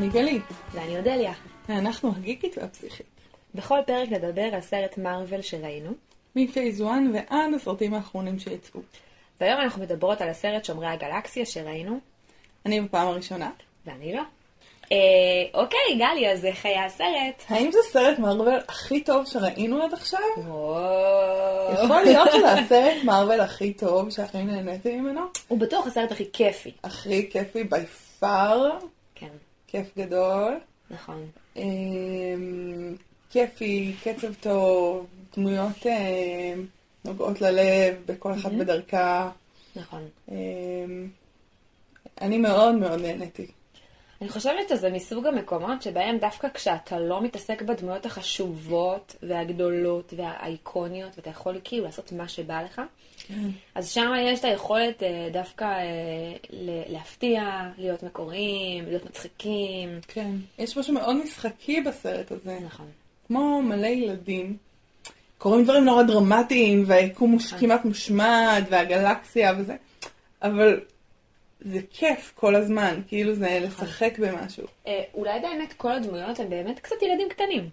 אני גלי, ואני אודליה. ואנחנו הגיקית והפסיכית. בכל פרק נדבר על סרט מארוול שראינו, מפייס 1 ועד הסרטים האחרונים שיצאו. והיום אנחנו מדברות על הסרט שומרי הגלקסיה שראינו, אני בפעם הראשונה. ואני לא. אה, אוקיי, גלי, אז איך היה הסרט? האם זה סרט מארוול הכי טוב שראינו עד עכשיו? וואו. יכול להיות שזה הסרט מארוול הכי טוב שהכי נהניתי ממנו. הוא בטוח הסרט הכי כיפי. הכי כיפי בי פאר, כיף גדול. נכון. אמ, כיפי, קצב טוב, דמויות אמ, נוגעות ללב, בכל אחת בדרכה. נכון. אמ, אני מאוד מאוד נהניתי. אני חושבת שזה מסוג המקומות שבהם דווקא כשאתה לא מתעסק בדמויות החשובות והגדולות והאיקוניות, ואתה יכול כאילו לעשות מה שבא לך, אז שם יש את היכולת אה, דווקא אה, להפתיע, להיות מקוריים, להיות מצחיקים. כן. יש משהו מאוד משחקי בסרט הזה. נכון. כמו מלא ילדים. קורים דברים נורא דרמטיים, והיקום מוש... כמעט מושמד, והגלקסיה וזה, אבל זה כיף כל הזמן, כאילו זה לשחק במשהו. אה, אולי באמת כל הדמויות הם באמת קצת ילדים קטנים.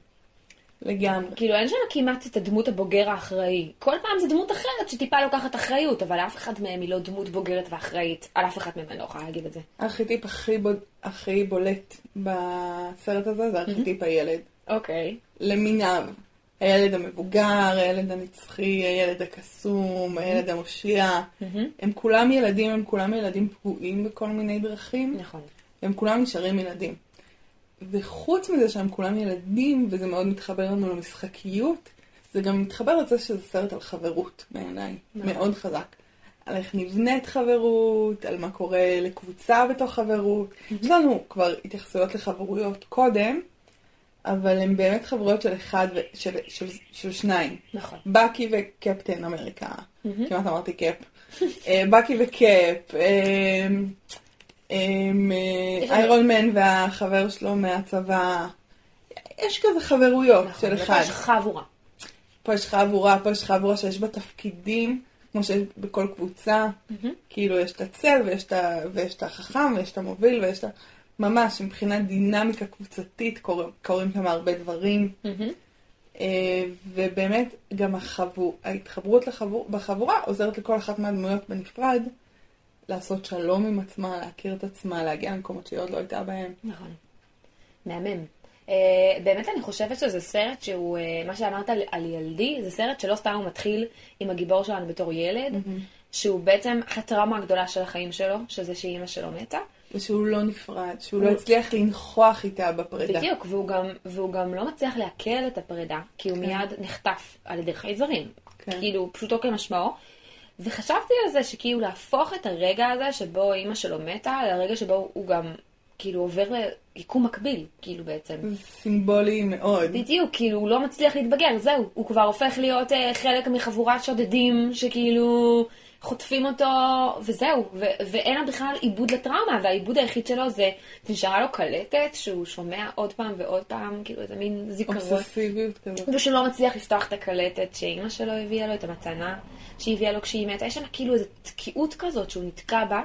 לגמרי. כאילו אין שם כמעט את הדמות הבוגר האחראי. כל פעם זו דמות אחרת שטיפה לוקחת אחריות, אבל אף אחד מהם היא לא דמות בוגרת ואחראית. על אף אחד מהם אני לא יכולה להגיד את זה. הארכיטיפ הכי, בוד... הכי בולט בסרט הזה זה ארכיטיפ הילד. אוקיי. למיניו. הילד המבוגר, הילד הנצחי, הילד הקסום, הילד המושיע. הם כולם ילדים, הם כולם ילדים פגועים בכל מיני דרכים. נכון. הם כולם נשארים ילדים. וחוץ מזה שהם כולם ילדים, וזה מאוד מתחבר לנו למשחקיות, זה גם מתחבר לזה שזה סרט על חברות בעיניי, נכון. מאוד חזק. על איך נבנית חברות, על מה קורה לקבוצה בתוך חברות. יש לנו כבר התייחסויות לחברויות קודם, אבל הן באמת חברויות של אחד, ו- של, של, של שניים. נכון. בקי וקפטן אמריקה, כמעט אמרתי קאפ. אה, בקי וקאפ, אה, אמ, אה, איירון מן והחבר שלו מהצבא. יש כזה חברויות נכון. של ופה אחד. יש חבורה. פה יש חבורה, פה יש חבורה שיש בה תפקידים, כמו שיש בכל קבוצה. כאילו יש את הצל ויש את, החכם ויש את המוביל ויש את ה... ממש, מבחינת דינמיקה קבוצתית קורים, שם הרבה דברים. אה, ובאמת גם החבור, ההתחברות לחבור, בחבורה עוזרת לכל אחת מהדמויות בנפרד לעשות שלום עם עצמה, להכיר את עצמה, להגיע למקומות שהיא עוד לא הייתה בהם. נכון. מהמם. Uh, באמת אני חושבת שזה סרט שהוא, uh, מה שאמרת על, על ילדי, זה סרט שלא סתם הוא מתחיל עם הגיבור שלנו בתור ילד, שהוא בעצם הטראומה הגדולה של החיים שלו, שזה שאימא שלו מתה. ושהוא לא נפרד, שהוא לא הצליח לנכוח איתה בפרידה. בדיוק, והוא גם, והוא גם לא מצליח לעכל את הפרידה, כי הוא מיד נחטף על ידי חייזרים. כן. כאילו, פשוטו כמשמעו. וחשבתי על זה שכאילו להפוך את הרגע הזה שבו אימא שלו מתה, לרגע שבו הוא גם כאילו עובר ליקום מקביל, כאילו בעצם. סימבולי מאוד. בדיוק, כאילו הוא לא מצליח להתבגר, זהו, הוא כבר הופך להיות אה, חלק מחבורת שודדים שכאילו חוטפים אותו, וזהו, ו- ואין לו בכלל עיבוד לטראומה, והעיבוד היחיד שלו זה, נשארה לו קלטת שהוא שומע עוד פעם ועוד פעם, כאילו איזה מין זיכרון. אובססיביות כזאת. ושהוא לא מצליח לפתוח את הקלטת שאימא שלו הביאה לו, את המתנה שהיא הביאה לו כשהיא מתה. יש שם כאילו איזו תקיעות כזאת שהוא נתקע בה.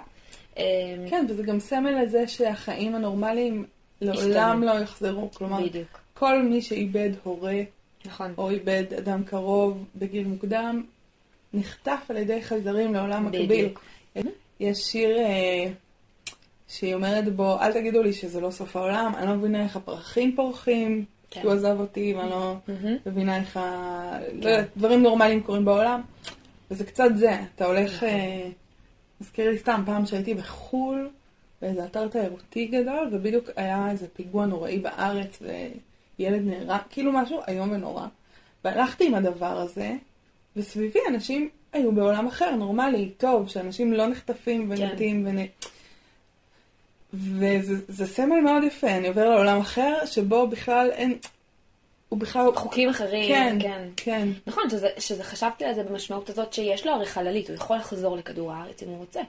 אה, כן, וזה גם סמל לזה שהחיים הנורמליים לעולם. לא יחזרו. כלומר, בדיוק. כל מי שאיבד הורה נכון. או איבד אדם קרוב בגיל מוקדם, נחטף על ידי חייזרים לעולם מקביל. יש שיר אה, שהיא אומרת בו, אל תגידו לי שזה לא סוף העולם, אני לא מבינה איך הפרחים פורחים, כן. כי הוא עזב אותי ואני לא. מבינה איך ה... לא כן. דברים נורמליים קורים בעולם. וזה קצת זה, אתה הולך, נכון. אה, מזכיר לי סתם פעם שהייתי בחו"ל, באיזה אתר תיירותי גדול, ובדיוק היה איזה פיגוע נוראי בארץ, וילד נהרג, כאילו משהו איום ונורא. והלכתי עם הדבר הזה, וסביבי אנשים היו בעולם אחר, נורמלי, טוב, שאנשים לא נחטפים כן. ומתים ונ... וזה זה סמל מאוד יפה, אני עובר לעולם אחר, שבו בכלל אין... הוא בכלל... חוקים אחרים, כן, כן. כן. נכון, שזה, שזה חשבתי על זה במשמעות הזאת שיש לו הרי חללית, הוא יכול לחזור לכדור הארץ אם הוא רוצה.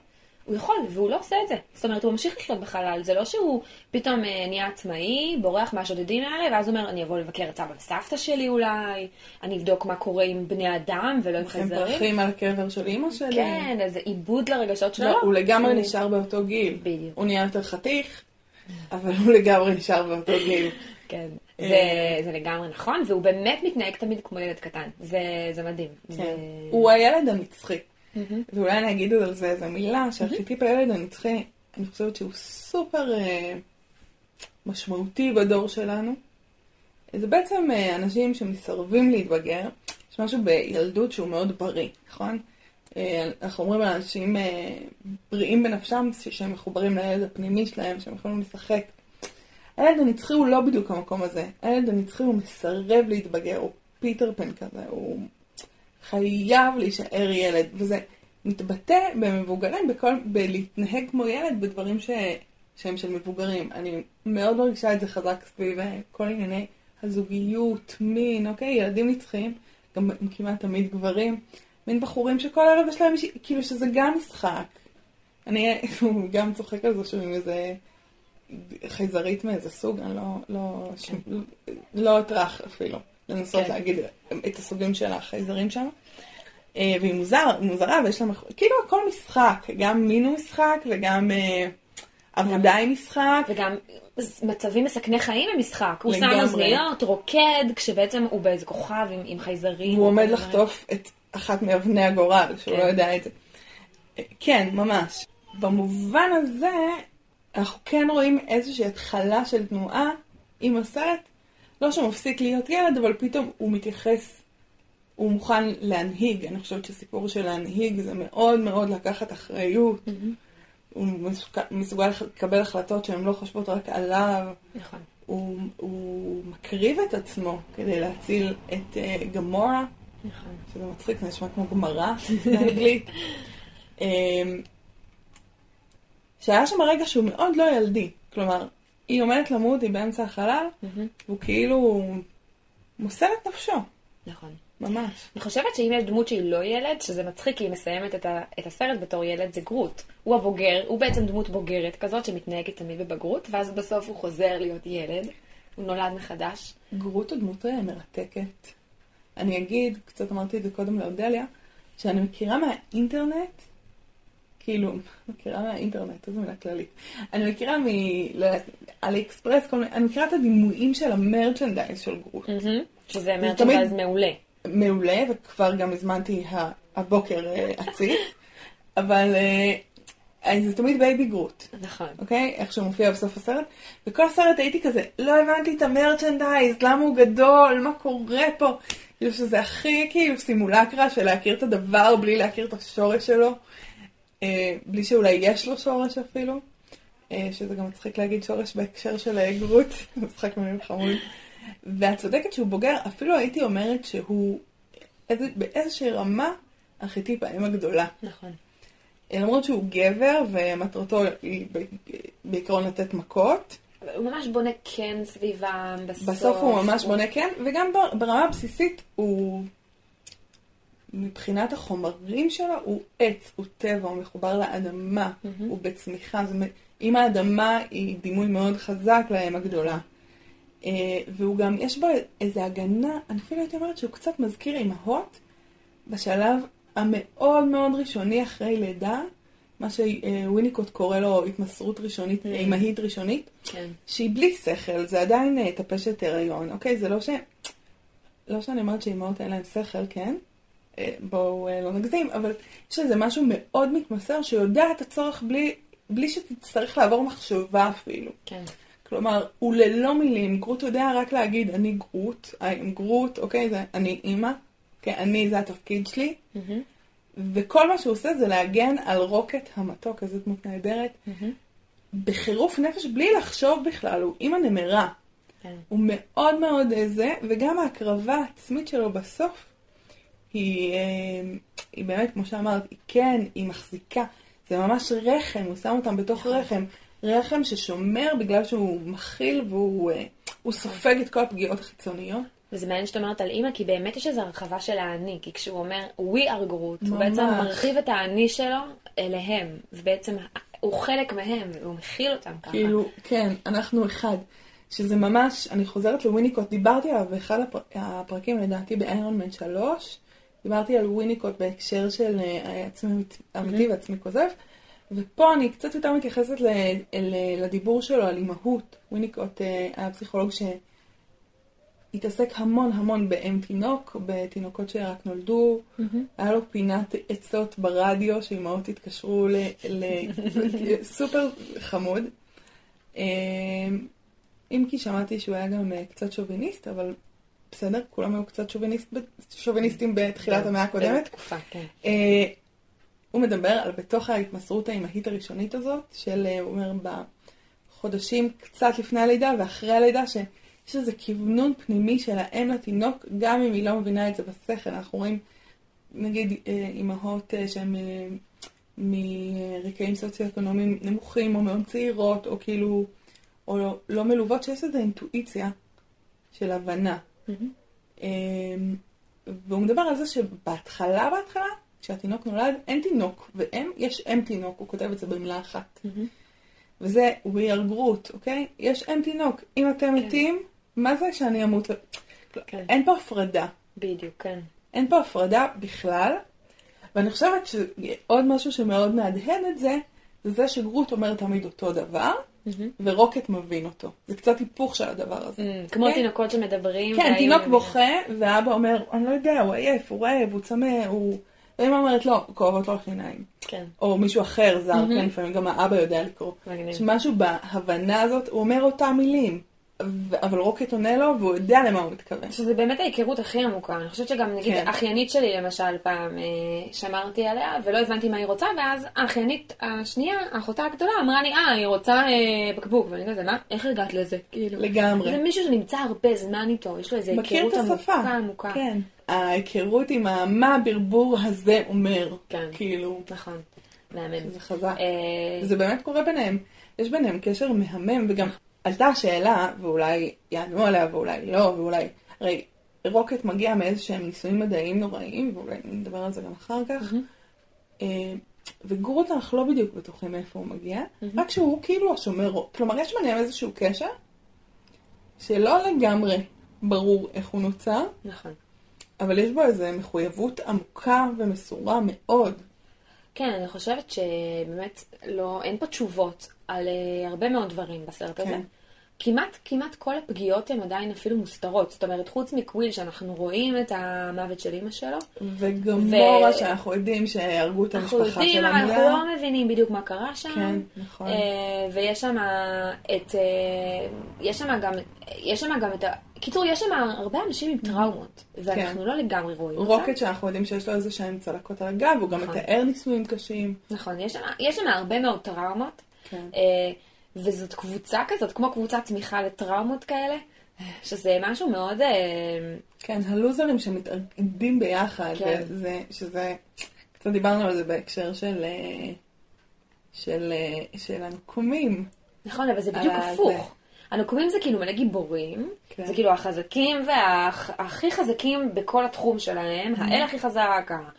הוא יכול, והוא לא עושה את זה. זאת אומרת, הוא ממשיך לחיות בחלל, זה לא שהוא פתאום אה, נהיה עצמאי, בורח מהשודדים האלה, ואז אומר, אני אבוא לבקר את סבא וסבתא שלי אולי, אני אבדוק מה קורה עם בני אדם ולא עם הם חייזרים. פרחים על הקבר של אימא שלי. כן, איזה עיבוד לרגשות שלו. לא, הוא לגמרי הוא- נשאר באותו גיל. בדיוק. הוא נהיה יותר חתיך, אבל הוא לגמרי נשאר באותו גיל. כן, אה. זה, זה לגמרי נכון, והוא באמת מתנהג תמיד כמו ילד קטן. זה, זה מדהים. כן. זה... הוא הילד הנצחי. מהמם. ואולי אני אגיד על זה איזה מילה, שארכיטיפ הילד הנצחי, אני חושבת שהוא סופר אה, משמעותי בדור שלנו. זה בעצם אה, אנשים שמסרבים להתבגר. יש משהו בילדות שהוא מאוד בריא, נכון? אה, אנחנו אומרים על אנשים בריאים בנפשם, שהם מחוברים לילד הפנימי שלהם, שהם יכולים לשחק. הילד הנצחי הוא לא בדיוק המקום הזה. הילד הנצחי הוא מסרב להתבגר, הוא פיטר פן כזה, הוא חייב להישאר ילד, וזה מתבטא במבוגרים, בכל, בלהתנהג כמו ילד בדברים ש, שהם של מבוגרים. אני מאוד מרגישה את זה חזק סביב כל ענייני הזוגיות, מין, אוקיי? ילדים נצחיים, גם כמעט תמיד גברים, מין בחורים שכל ערב יש להם, כאילו שזה גם משחק. אני גם צוחק על זה שהוא עם איזה חייזרית מאיזה סוג, אני לא, לא, ש... לא אטרח אפילו לנסות כן. להגיד את הסוגים של החייזרים שם. אה, והיא מוזר, מוזרה, ויש לה, כאילו הכל משחק, גם מין הוא משחק וגם אה, עבודה היא משחק. וגם מצבים מסכני חיים במשחק. הוא שם. אוזניות, רוקד, כשבעצם הוא באיזה כוכב עם, עם חייזרים. הוא עומד לחטוף את אחת מאבני הגורל, שהוא כן. לא יודע את זה. כן, ממש. במובן הזה, אנחנו כן רואים איזושהי התחלה של תנועה עם הסרט, לא שמפסיק להיות ילד, אבל פתאום הוא מתייחס, הוא מוכן להנהיג. אני חושבת שסיפור של להנהיג זה מאוד מאוד לקחת אחריות. מהמם. הוא מסוג- מסוגל לקבל החלטות שהן לא חושבות רק עליו. נכון. הוא, הוא מקריב את עצמו כדי להציל את uh, גמורה. נכון. שזה מצחיק, זה נשמע כמו גמרא באנגלית. אמ, שהיה שם רגע שהוא מאוד לא ילדי. כלומר, היא עומדת למות, היא באמצע החלל. והוא כאילו מוסר את נפשו, נכון. ממש. אני חושבת שאם יש דמות שהיא לא ילד, שזה מצחיק כי היא מסיימת את, ה, את הסרט בתור ילד, זה גרוט. הוא הבוגר, הוא בעצם דמות בוגרת כזאת שמתנהגת תמיד בבגרות, ואז בסוף הוא חוזר להיות ילד. הוא נולד מחדש. גרוט הוא דמות אה, מרתקת. אני אגיד, קצת אמרתי את זה קודם לאודליה, שאני מכירה מהאינטרנט, כאילו, מכירה מהאינטרנט, איזו מילה כללית. אני מכירה מאלי אקספרס, כל מיני, אני מכירה את הדימויים של ה merchandise של גרוט. שזה merchandise מעולה. מעולה, וכבר גם הזמנתי הבוקר אה, עציץ, אבל אה, אה, זה תמיד baby גרוט. נכון. אוקיי? איך שהוא מופיע בסוף הסרט. וכל הסרט הייתי כזה, לא הבנתי את המרצ'נדייז, למה הוא גדול, מה קורה פה? כאילו שזה הכי כאילו סימולקרה של להכיר את הדבר בלי להכיר את השורש שלו, בלי שאולי יש לו שורש אפילו, אה, שזה גם מצחיק להגיד שורש בהקשר של אה, גרוט, משחק מילים חמוד. ואת צודקת שהוא בוגר, אפילו הייתי אומרת שהוא איזה, באיזושהי רמה ארכיטיפ האם הגדולה. נכון. למרות שהוא גבר ומטרתו היא בעיקרון לתת מכות, הוא ממש בונה קן סביבם בסוף. בסוף הוא ממש בונה כן, וגם ברמה הבסיסית הוא, מבחינת החומרים שלו, הוא עץ, הוא טבע, הוא מחובר לאדמה, מהמם. הוא בצמיחה, זאת אומרת, אם האדמה היא דימוי מאוד חזק לאם הגדולה. אה, והוא גם, יש בו איזו הגנה, אני אפילו הייתי אומרת שהוא קצת מזכיר אימהות, בשלב המאוד מאוד ראשוני אחרי לידה, מה שוויניקוט קורא לו התמסרות ראשונית, Mm. אימהית ראשונית, כן. שהיא בלי שכל, זה עדיין אה, טפשת הריון, אוקיי? זה לא ש... לא שאני אומרת שאימהות אין להן שכל, כן? אה, בואו אה, לא נגזים, אבל יש איזה משהו מאוד מתמסר שיודע את הצורך בלי, בלי שתצטרך לעבור מחשבה אפילו. כן. כלומר, הוא ללא מילים, גרוט יודע רק להגיד, אני גרוט, I am גרוט, אוקיי? זה, אני אימא, אוקיי? אני, זה התפקיד שלי. מהמם. וכל מה שהוא עושה זה להגן על רוקט המתוק, איזה דמות נהדרת, מהמם. בחירוף נפש, בלי לחשוב בכלל, הוא אימא נמרה. כן. הוא מאוד מאוד אה, זה, וגם ההקרבה העצמית שלו בסוף, היא, אה, היא באמת, כמו שאמרת, היא כן, היא מחזיקה. זה ממש רחם, הוא שם אותם בתוך נכון. רחם. רחם ששומר בגלל שהוא מכיל והוא אה, הוא סופג את כל הפגיעות החיצוניות. וזה מעניין שאת אומרת על אימא, כי באמת יש איזו הרחבה של האני, כי כשהוא אומר we are גרוט, הוא. בעצם מרחיב את האני שלו אליהם, ובעצם הוא חלק מהם, והוא מכיל אותם ככה. כאילו, כן, אנחנו אחד. שזה ממש, אני חוזרת לוויניקוט, דיברתי עליו באחד הפר, הפרקים, לדעתי באיירון מן 3, דיברתי על וויניקוט בהקשר של אה, עצמי אמיתי ועצמי כוזב, ופה אני קצת יותר מתייחסת ל, ל, לדיבור שלו על אימהות. וויניקוט אה, היה פסיכולוג שהתעסק המון המון באם תינוק, בתינוקות שרק נולדו. Mm-hmm. היה לו פינת עצות ברדיו שאימהות התקשרו ל... ל... סופר חמוד. אה, אם כי שמעתי שהוא היה גם אה, קצת שוביניסט, אבל בסדר, כולם היו קצת שוביניסט, שוביניסטים בתחילת המאה הקודמת. בתקופה, כן. אה, הוא מדבר על בתוך ההתמסרות האימהית הראשונית הזאת, של, אה, הוא אומר, בחודשים קצת לפני הלידה ואחרי הלידה, שיש איזה כוונון פנימי של האם לתינוק, גם אם היא לא מבינה את זה בשכל. אנחנו רואים, נגיד, אה, אימהות שהן מרקעים סוציו-אקונומיים נמוכים, או מאוד צעירות, או כאילו, או לא, לא מלוות, שיש איזו אינטואיציה של הבנה. אמ, והוא מדבר על זה שבהתחלה, בהתחלה, כשהתינוק נולד, אין תינוק, ואם, יש אם תינוק, הוא כותב את זה במילה אחת. מהמם. וזה we are Groot, אוקיי? יש אם תינוק. אם אתם כן. מתים, מה זה שאני אמות? ו- כן. אין פה הפרדה. בדיוק, כן. אין פה הפרדה בכלל. ואני חושבת שעוד משהו שמאוד מהדהד את זה, זה זה שגרוט אומר תמיד אותו דבר. ורוקט מבין אותו. זה קצת היפוך של הדבר הזה. Mm, כמו כן. תינוקות שמדברים. כן, תינוק. בוכה, ואבא אומר, אני לא יודע, הוא עייף, הוא רעב, הוא צמא, הוא... ואמא אומרת, לא, כואבות לו השיניים. כן, או מישהו אחר זר. כן, לפעמים גם האבא יודע לקרוא. מגניב. יש משהו בהבנה הזאת, הוא אומר אותם מילים, אבל רוקט עונה לו, והוא יודע למה הוא מתכוון. שזה באמת ההיכרות הכי עמוקה. אני חושבת שגם, נגיד, כן. אחיינית שלי, למשל, פעם אה, שמרתי עליה, ולא הבנתי מה היא רוצה, ואז האחיינית השנייה, האחותה הגדולה, אמרה לי, אה, היא רוצה אה, בקבוק. ואני כזה, מה? איך הגעת לזה? כאילו. לגמרי. זה מישהו שנמצא הרבה זמן איתו, יש לו איזו היכרות. עמוקה עמוקה. כן. ההיכרות עם ה- מה הברבור הזה אומר. כן. כאילו, נכון, מהמם. זה חזק. אה, זה באמת קורה ביניהם. יש ביניהם קשר מהמם, וגם עלתה השאלה, ואולי יענו עליה ואולי לא, ואולי... הרי רוקט מגיע מאיזה שהם ניסויים מדעיים נוראים, ואולי נדבר על זה גם אחר כך. אה, וגרוט אנחנו לא בדיוק בטוחים מאיפה הוא מגיע. רק שהוא כאילו השומר, כלומר יש ביניהם איזשהו קשר, שלא לגמרי ברור איך הוא נוצר, נכון. אבל יש בו איזו מחויבות עמוקה ומסורה מאוד. כן, אני חושבת שבאמת לא, אין פה תשובות על uh, הרבה מאוד דברים בסרט הזה. כן. כמעט, כמעט כל הפגיעות הן עדיין אפילו מוסתרות. זאת אומרת, חוץ מקוויל, שאנחנו רואים את המוות של אימא שלו, וגמורה ו- שאנחנו יודעים שהרגו את אנחנו המשפחה יודעים, של אנחנו המילה. לא מבינים בדיוק מה קרה שם. כן, נכון. אה, ויש שם את... אה, יש שם גם... יש שם גם את. קיצור, יש שם הרבה אנשים עם טראומות, ואנחנו לא לגמרי רואים אותם. רוקט שאנחנו יודעים שיש לו איזה שהם צלקות על הגב, הוא גם נכון. מתאר ניסויים קשים. נכון, יש שם, הרבה מאוד טראומות, כן. אה, וזאת קבוצה כזאת, כמו קבוצת תמיכה לטראומות כאלה, שזה משהו מאוד... אה, כן, הלוזרים שמתאגדים ביחד, כן. וזה, שזה, קצת דיברנו על זה בהקשר של, אה, של, של הנקומים. נכון, אבל זה בדיוק. הפוך. הנוקמים זה כאילו מלא גיבורים, כן. זה כאילו החזקים והכי חזקים בכל התחום שלהם, האל הכי חזק, ה-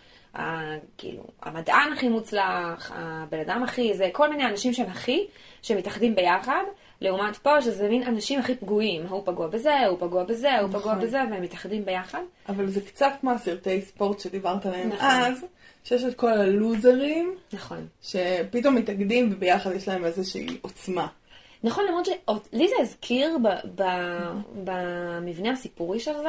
ה- כאילו, המדען הכי מוצלח, הבן אדם הכי, זה כל מיני אנשים שהם הכי, שמתאחדים ביחד, לעומת פה שזה מין אנשים הכי פגועים, ההוא פגוע בזה, הוא פגוע בזה, הוא פגוע נכון. בזה, והם מתאחדים ביחד. אבל זה קצת כמו הסרטי ספורט שדיברת עליהם נכון. אז, שיש את כל הלוזרים, נכון. שפתאום מתאגדים וביחד יש להם איזושהי עוצמה. נכון, למרות שלי זה הזכיר ב, ב, במבנה הסיפורי של זה,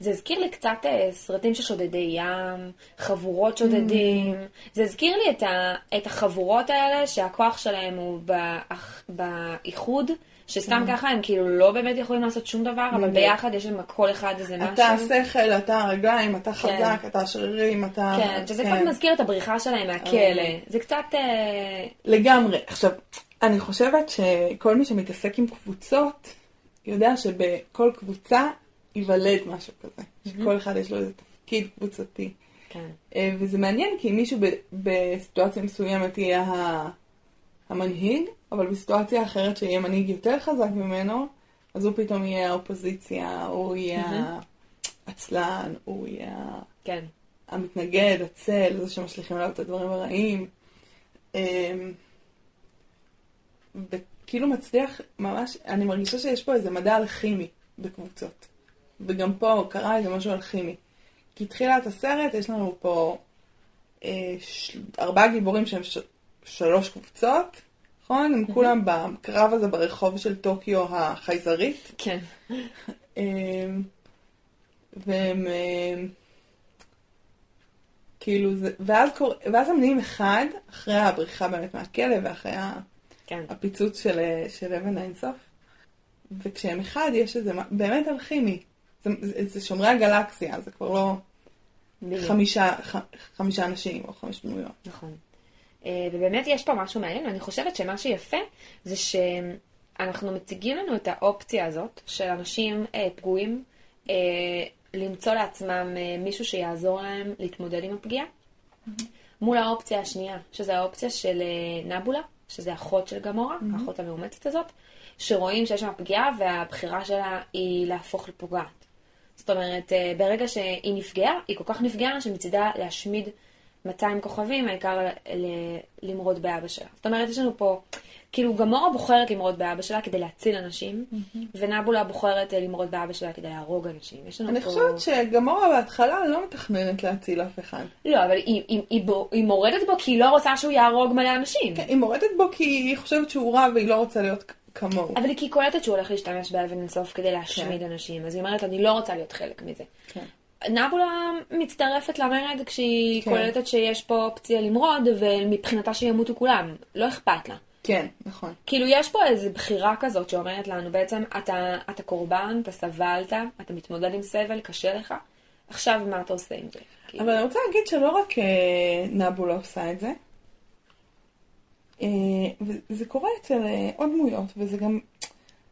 זה הזכיר לי קצת אה, סרטים של שודדי ים, חבורות שודדים. זה הזכיר לי את, ה, את החבורות האלה שהכוח שלהם הוא באח, באיחוד, שסתם ככה הם כאילו לא באמת יכולים לעשות שום דבר, אבל בדיוק. ביחד יש להם כל אחד איזה משהו. אתה השכל, אתה הרגליים, אתה חזק, אתה השרירים, אתה... כן, שזה קצת מזכיר את הבריחה שלהם מהכלא. אה. זה קצת... אה, לגמרי. עכשיו, אני חושבת שכל מי שמתעסק עם קבוצות, יודע שבכל קבוצה ייוולד משהו כזה. שכל אחד יש לו איזה תפקיד קבוצתי. כן. אה, וזה מעניין כי מישהו ב- בסיטואציה מסוימת יהיה המנהיג, אבל בסיטואציה אחרת שיהיה מנהיג יותר חזק ממנו, אז הוא פתאום יהיה האופוזיציה, הוא יהיה מהמם. העצלן, הוא יהיה כן. המתנגד, הצל, זה שמשליכים עליו את הדברים הרעים. וכאילו מצליח, ממש, אני מרגישה שיש פה איזה מדע אלכימי בקבוצות. וגם פה קרה איזה משהו אלכימי. כי תחילת הסרט יש לנו פה אה, ש... ארבעה גיבורים שהם ש... שלוש קבוצות, נכון? הם כולם בקרב הזה ברחוב של טוקיו החייזרית. כן. אמ, והם אמ, כאילו זה, ואז, קור... ואז הם נהיים אחד, אחרי הבריחה באמת מהכלא ואחרי ה- כן. הפיצוץ של, של אבן האינסוף. וכשהם אחד יש איזה, באמת אלכימי. זה, זה, זה שומרי הגלקסיה, זה כבר לא בדיוק. חמישה, ח, חמישה אנשים או חמש דמויות. נכון. אה, ובאמת יש פה משהו מעניין, ואני חושבת שמה שיפה זה שאנחנו מציגים לנו את האופציה הזאת של אנשים אה, פגועים אה, למצוא לעצמם אה, מישהו שיעזור להם להתמודד עם הפגיעה, מול האופציה השנייה, שזה האופציה של אה, נבולה, שזה אחות של גמורה, האחות המאומצת הזאת, שרואים שיש שם פגיעה והבחירה שלה היא להפוך לפוגעת. זאת אומרת, אה, ברגע שהיא נפגעה, היא כל כך נפגעה שמצידה להשמיד 200 כוכבים, העיקר ל- ל- למרוד באבא שלה. זאת אומרת, יש לנו פה, כאילו גמורה בוחרת למרוד באבא שלה כדי להציל אנשים, ונבולה בוחרת אה, למרוד באבא שלה כדי להרוג אנשים. יש לנו אני פה... חושבת שגמורה בהתחלה לא מתכננת להציל אף אחד. לא, אבל היא, היא, היא, בו, היא מורדת בו כי היא לא רוצה שהוא יהרוג מלא אנשים. כן, היא מורדת בו כי היא חושבת שהוא רע והיא לא רוצה להיות כמוהו. אבל היא קולטת שהוא הולך להשתמש באבן אינסוף כדי להשמיד אנשים, אז היא אומרת, אני לא רוצה להיות חלק מזה. כן. נבולה מצטרפת למרד כשהיא כן. קולטת שיש פה אופציה למרוד, ומבחינתה שימותו כולם. לא אכפת לה. כן, נכון. כאילו, יש פה איזו בחירה כזאת שאומרת לנו, בעצם, אתה, אתה קורבן, אתה סבלת, אתה מתמודד עם סבל, קשה לך, עכשיו מה אתה עושה עם זה? כאילו, אבל אני רוצה להגיד שלא רק אה, נבולה עושה את זה, אה, וזה קורה אצל אה, עוד דמויות, וזה גם,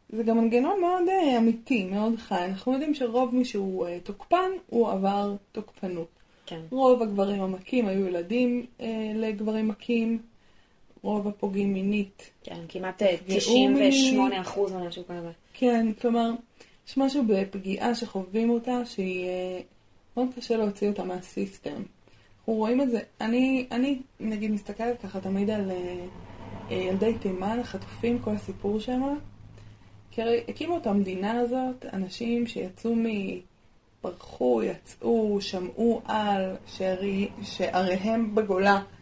זה גם מנגנון מאוד אה, אמיתי, מאוד חי. אנחנו יודעים שרוב מי שהוא אה, תוקפן, הוא עבר תוקפנות. כן. רוב הגברים המכים היו ילדים אה, לגברים מכים, רוב הפוגעים מינית. כן, כמעט אה, נפגעו 98 אחוז או משהו כזה. כן, כלומר, יש משהו בפגיעה שחווים אותה שהיא אה, מאוד קשה להוציא אותה מהסיסטם. אנחנו רואים את זה, אני, אני נגיד מסתכלת ככה תמיד על אה, אה, ילדי תימן, החטופים, כל הסיפור שם. כי הרי הקימו את המדינה הזאת, אנשים שיצאו מ... ברחו, יצאו, שמעו על, שערי, שעריהם בגולה אה,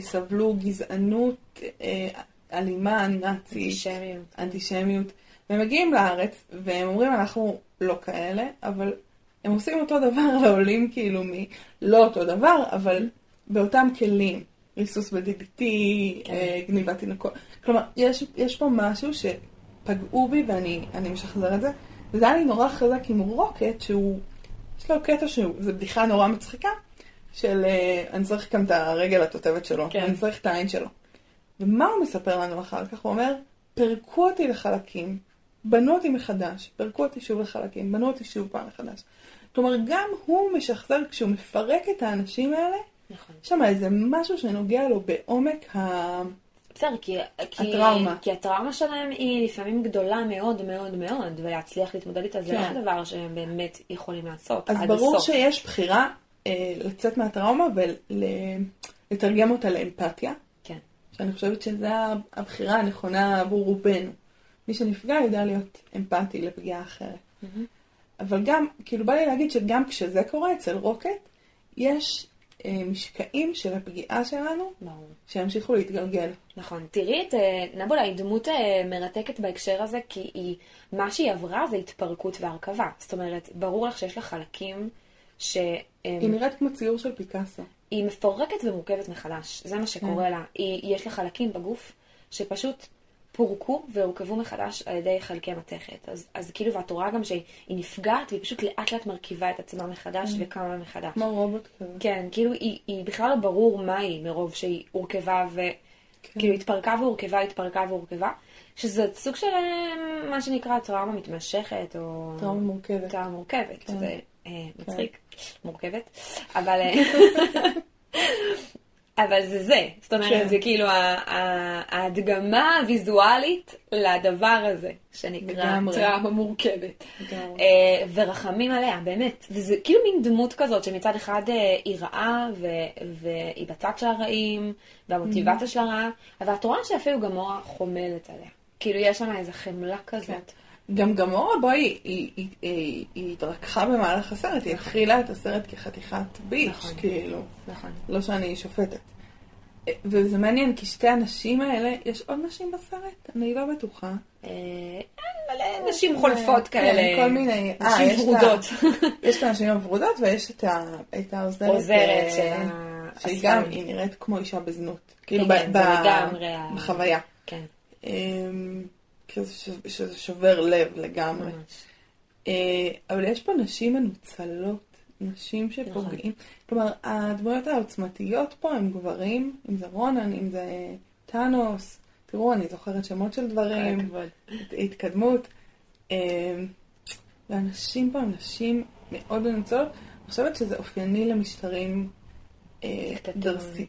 סבלו גזענות אה, אלימה, נאצית. אנטישמיות. אנטישמיות. והם מגיעים לארץ, והם אומרים, אנחנו לא כאלה, אבל הם עושים אותו דבר לעולים כאילו מ... לא אותו דבר, אבל באותם כלים. ריסוס ב-DBT, כן. אה, גניבת תינוקות. כלומר, יש, יש פה משהו שפגעו בי ואני אני משחזר את זה. וזה היה לי נורא חזק עם רוקט, שהוא, יש לו קטע שהוא, זו בדיחה נורא מצחיקה, של אה, אני צריך כאן את הרגל התותבת שלו, כן. אני צריך את העין שלו. ומה הוא מספר לנו אחר כך? הוא אומר, פירקו אותי לחלקים, בנו אותי מחדש, פירקו אותי שוב לחלקים, בנו אותי שוב פעם מחדש. כלומר, גם הוא משחזר, כשהוא מפרק את האנשים האלה, נכון. שם איזה משהו שנוגע לו בעומק ה... בסדר, כי, כי, הטראומה. כי הטראומה שלהם היא לפעמים גדולה מאוד מאוד מאוד, ולהצליח להתמודד איתה זה כן. לא דבר שהם באמת יכולים לעשות אז עד ברור הסוף. שיש בחירה לצאת מהטראומה ולתרגם אותה לאמפתיה, כן, שאני חושבת שזו הבחירה הנכונה עבור רובנו. מי שנפגע יודע להיות אמפתי לפגיעה אחרת. אבל גם, כאילו בא לי להגיד שגם כשזה קורה אצל רוקט, יש אה, משקעים של הפגיעה שלנו ברור. שימשיכו להתגלגל. נכון. תראי את אה, נבולה, היא דמות אה, מרתקת בהקשר הזה, כי היא, מה שהיא עברה זה התפרקות והרכבה. זאת אומרת, ברור לך שיש לה חלקים ש... היא נראית כמו ציור של פיקאסו. היא מפורקת ומורכבת מחדש, זה מה שקורה כן. לה. היא, יש לה חלקים בגוף שפשוט פורקו והורכבו מחדש על ידי חלקי מתכת. אז, אז כאילו, ואת רואה גם שהיא היא נפגעת והיא פשוט לאט לאט מרכיבה את עצמה מחדש וקמה מחדש. כמו רובוט כזה. כן, כאילו, היא, היא בכלל לא ברור מה היא מרוב שהיא הורכבה ו... כן. כאילו, התפרקה והורכבה, התפרקה והורכבה. שזה סוג של אה, מה שנקרא טראומה מתמשכת, או... טראומה מורכבת. טראומה מורכבת, כן. זה מצחיק, מורכבת, אבל... אה, אבל זה זה, זאת אומרת, כן. זה כאילו ההדגמה הוויזואלית לדבר הזה, שנקרא לגמרי. טראומה מורכבת. לגמרי. אה, ורחמים עליה, באמת. וזה כאילו מין דמות כזאת שמצד אחד אה, היא רעה, ו- והיא בצד של הרעים, והמוטיבציה Mm-hmm. שלה רעה, אבל את רואה שאפילו גמורה חומלת עליה. כאילו יש שם איזו חמלה כזאת. גם גמורה, בואי, היא, היא, היא, היא, התרככה במהלך הסרט, היא התחילה את הסרט כחתיכת ביץ', נכון. כאילו. נכון. לא שאני שופטת. וזה מעניין, כי שתי הנשים האלה, יש עוד נשים בסרט? אני לא בטוחה. אה, מלא נשים חולפות כן, כאלה. כל מיני. אה, נשים יש את ה- ורודות. יש את הנשים הוורודות ויש את העוזרת. עוזרת אה, שהיא גם. היא נראית כמו אישה בזנות. כן, כאילו, כן, בחוויה. כן, אמ, כזה ש- שזה שובר לב לגמרי. ממש. אה, אבל יש פה נשים מנוצלות, נשים נכון. שפוגעים. כלומר, הדמויות העוצמתיות פה הם גברים, אם זה רונן, אם זה טאנוס. תראו, אני זוכרת שמות של דברים. התקדמות. אה, והנשים פה הם נשים מאוד מנוצלות. אני חושבת שזה אופייני למשטרים אה,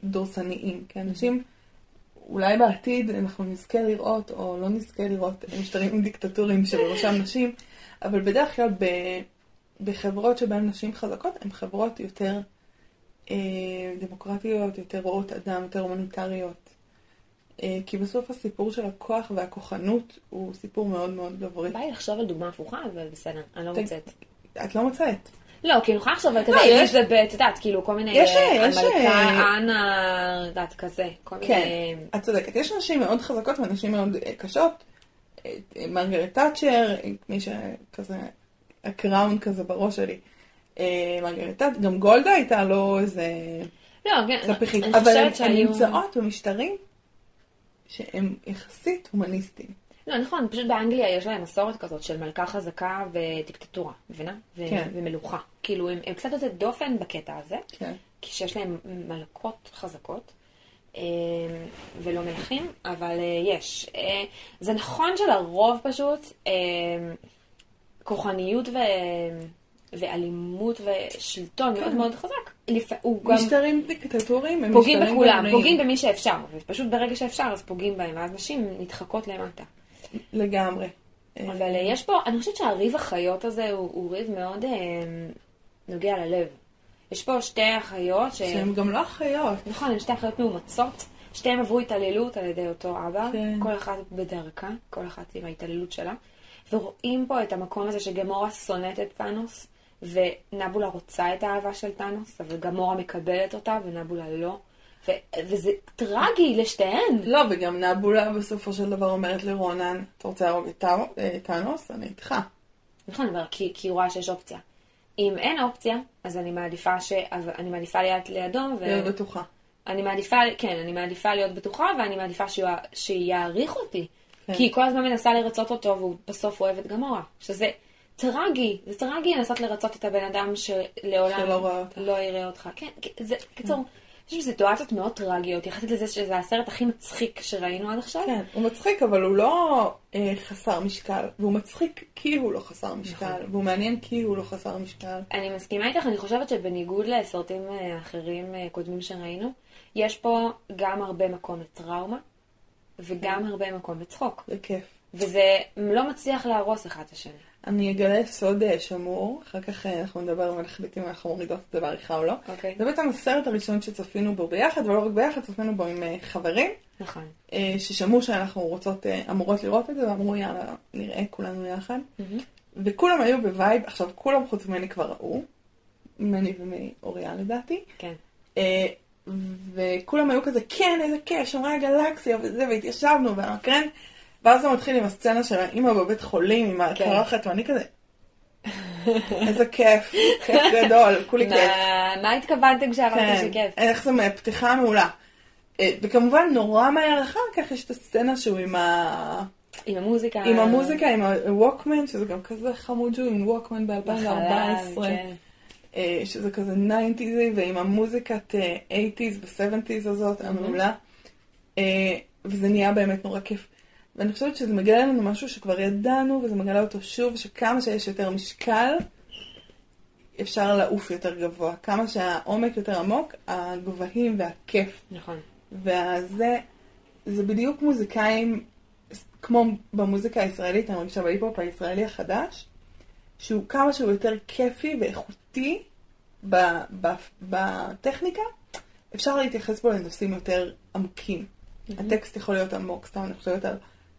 דורסניים. כי אנשים, אולי בעתיד אנחנו נזכה לראות, או לא נזכה לראות משטרים דיקטטוריים שבראשם נשים, אבל בדרך כלל ב, בחברות שבהן נשים חזקות, הן חברות יותר אה, דמוקרטיות, יותר רואות אדם, יותר הומניטריות. אה, כי בסוף הסיפור של הכוח והכוחנות הוא סיפור מאוד מאוד גברי. בא לי לחשוב על דוגמה הפוכה, אבל בסדר, אני לא ת- מוצאת. את לא מוצאת. לא, כי אני יכולה לחשוב על כזה לא, אליזבת, את יודעת, כאילו כל מיני, יש, אה, יש, המלכה, אה, אנה, את יודעת, כזה, כן. את צודקת. יש נשים מאוד חזקות ונשים מאוד אה, קשות. מרגרט תאצ'ר, מי שכזה, הקראון כזה בראש שלי. מרגרט תאצ'ר, גם גולדה הייתה לא איזה לא, כן, אני אבל הן חושבת הן שהיו... נמצאות במשטרים שהם יחסית הומניסטיים. לא, נכון, פשוט באנגליה יש להם מסורת כזאת של מלכה חזקה ודיקטטורה, מבינה? ו- כן. ומלוכה. כאילו, הם, הם קצת יוצאת דופן בקטע הזה, כן. כי שיש להם מלכות חזקות. אה, ולא מלכים, אבל אה, יש. אה, זה נכון שלרוב פשוט כוחניות ו... ואלימות ושלטון מאוד מאוד חזק, לפ... הוא גם משטרים דיקטטוריים הם פוגעים בכולם. פוגעים במי שאפשר, ופשוט ברגע שאפשר אז פוגעים בהם, ואז נשים נדחקות למטה. לגמרי. אבל אה, יש פה, אני חושבת שהריב החיות הזה הוא, הוא ריב מאוד אה, נוגע ללב. יש פה שתי אחיות, ש... שהן גם לא אחיות. נכון, הן שתי אחיות מאומצות, שתיהן עברו התעללות על ידי אותו אבא, כן. כל אחת בדרכה, כל אחת עם ההתעללות שלה, ורואים פה את המקום הזה שגמורה שונאת את טאנוס, ונבולה רוצה את האהבה של טאנוס, אבל גמורה מקבלת אותה ונבולה לא, ו- וזה טרגי לשתיהן. לא, וגם נבולה בסופו של דבר אומרת לרונן, אתה רוצה להרוג את אה, טאנוס? אני איתך. נכון, אבל כי, כי היא רואה שיש אופציה. אם אין אופציה, אז אני מעדיפה, ש... אני מעדיפה להיות לידו, ו... להיות בטוחה. אני מעדיפה, כן, אני מעדיפה להיות בטוחה, ואני מעדיפה שיעריך אותי. כן. כי היא כל הזמן מנסה לרצות אותו, והוא בסוף אוהב את גמורה. שזה טרגי, זה טרגי לנסות לרצות את הבן אדם שלעולם שלא. לא יראה אותך. כן, זה, קיצור, יש סיטואציות מאוד טרגיות, יחסית לזה שזה הסרט הכי מצחיק שראינו עד עכשיו. כן, הוא מצחיק, אבל הוא לא אה, חסר משקל. והוא מצחיק כי הוא לא חסר משקל. נכון. והוא מעניין כי הוא לא חסר משקל. אני מסכימה איתך, אני חושבת שבניגוד לסרטים אה, אחרים אה, קודמים שראינו, יש פה גם הרבה מקום לטראומה, וגם הרבה מקום לצחוק. זה כיף. וזה לא מצליח להרוס אחד את השני. אני אגלה סוד אה, שמור, אחר כך אה, אנחנו נדבר ונחליט אם אנחנו מורידות את זה בעריכה או לא. אוקיי. זה בעצם הסרט הראשון שצפינו בו ביחד, ולא רק ביחד, צפינו בו עם אה, חברים, נכון. ששמעו שאנחנו רוצות, אמורות לראות את זה, ואמרו יאללה, נראה כולנו יחד. וכולם היו ב vibe, עכשיו כולם חוץ ממני כבר ראו, ממני ומאוריה לדעתי, כן. וכולם היו כזה, כן, איזה כיף, שומרי הגלקסיה וזה, והתיישבנו, והמקרן, ואז זה מתחיל עם הסצנה של האימא בבית חולים, עם הקרחת, ואני כזה, איזה כיף, כיף גדול, כולי כיף. מה- התכוונתם כשאמרתי כן, שכיף? איך זה פתיחה מעולה. אה, וכמובן, נורא מהר אחר כך יש את הסצנה שהוא עם ה... עם המוזיקה. עם המוזיקה, עם הווקמן, שזה גם כזה חמוד שהוא עם ווקמן ב-2014. בחלל, כן. אה, שזה כזה 90's ועם המוזיקת אה, 80's ו-70's הזאת, המעולה. אה, וזה נהיה באמת נורא כיף. ואני חושבת שזה מגלה לנו משהו שכבר ידענו, וזה מגלה אותו שוב, שכמה שיש יותר משקל, אפשר לעוף יותר גבוה. כמה שהעומק יותר עמוק, הגבהים והכיף. נכון. וזה, זה בדיוק מוזיקאים, כמו במוזיקה הישראלית, אני מרגישה בהיפ-הופ הישראלי החדש, שהוא כמה שהוא יותר כיפי ואיכותי בטכניקה, אפשר להתייחס בו לנושאים יותר עמוקים. הטקסט יכול להיות עמוק, סתם אני חושבת על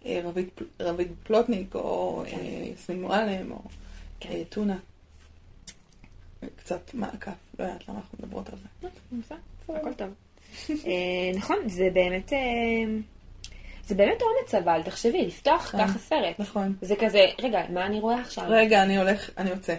רבית, פל- רבית פלוטניק, או כן. אה, יסמין מועלם, או כן. אה, טונה. קצת מעקף, לא יודעת למה אנחנו מדברות על זה. בסדר, הכל טוב. אה, נכון, זה באמת... אה, זה באמת אומץ אבל, תחשבי, לפתוח נכון. ככה סרט. נכון. זה כזה, רגע, מה אני רואה עכשיו? רגע, אני הולך, אני יוצא.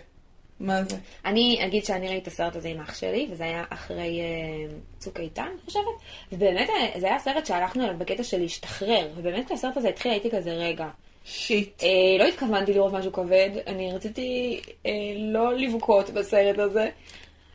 מה זה? אני אגיד שאני ראיתי את הסרט הזה עם אח שלי, וזה היה אחרי אה, צוק איתן, אני חושבת. ובאמת, אה, זה היה סרט שהלכנו אליו בקטע של להשתחרר. ובאמת כשהסרט הזה התחיל הייתי כזה, רגע. shit. אה, לא התכוונתי לראות משהו כבד, אני רציתי אה, לא לבכות בסרט הזה.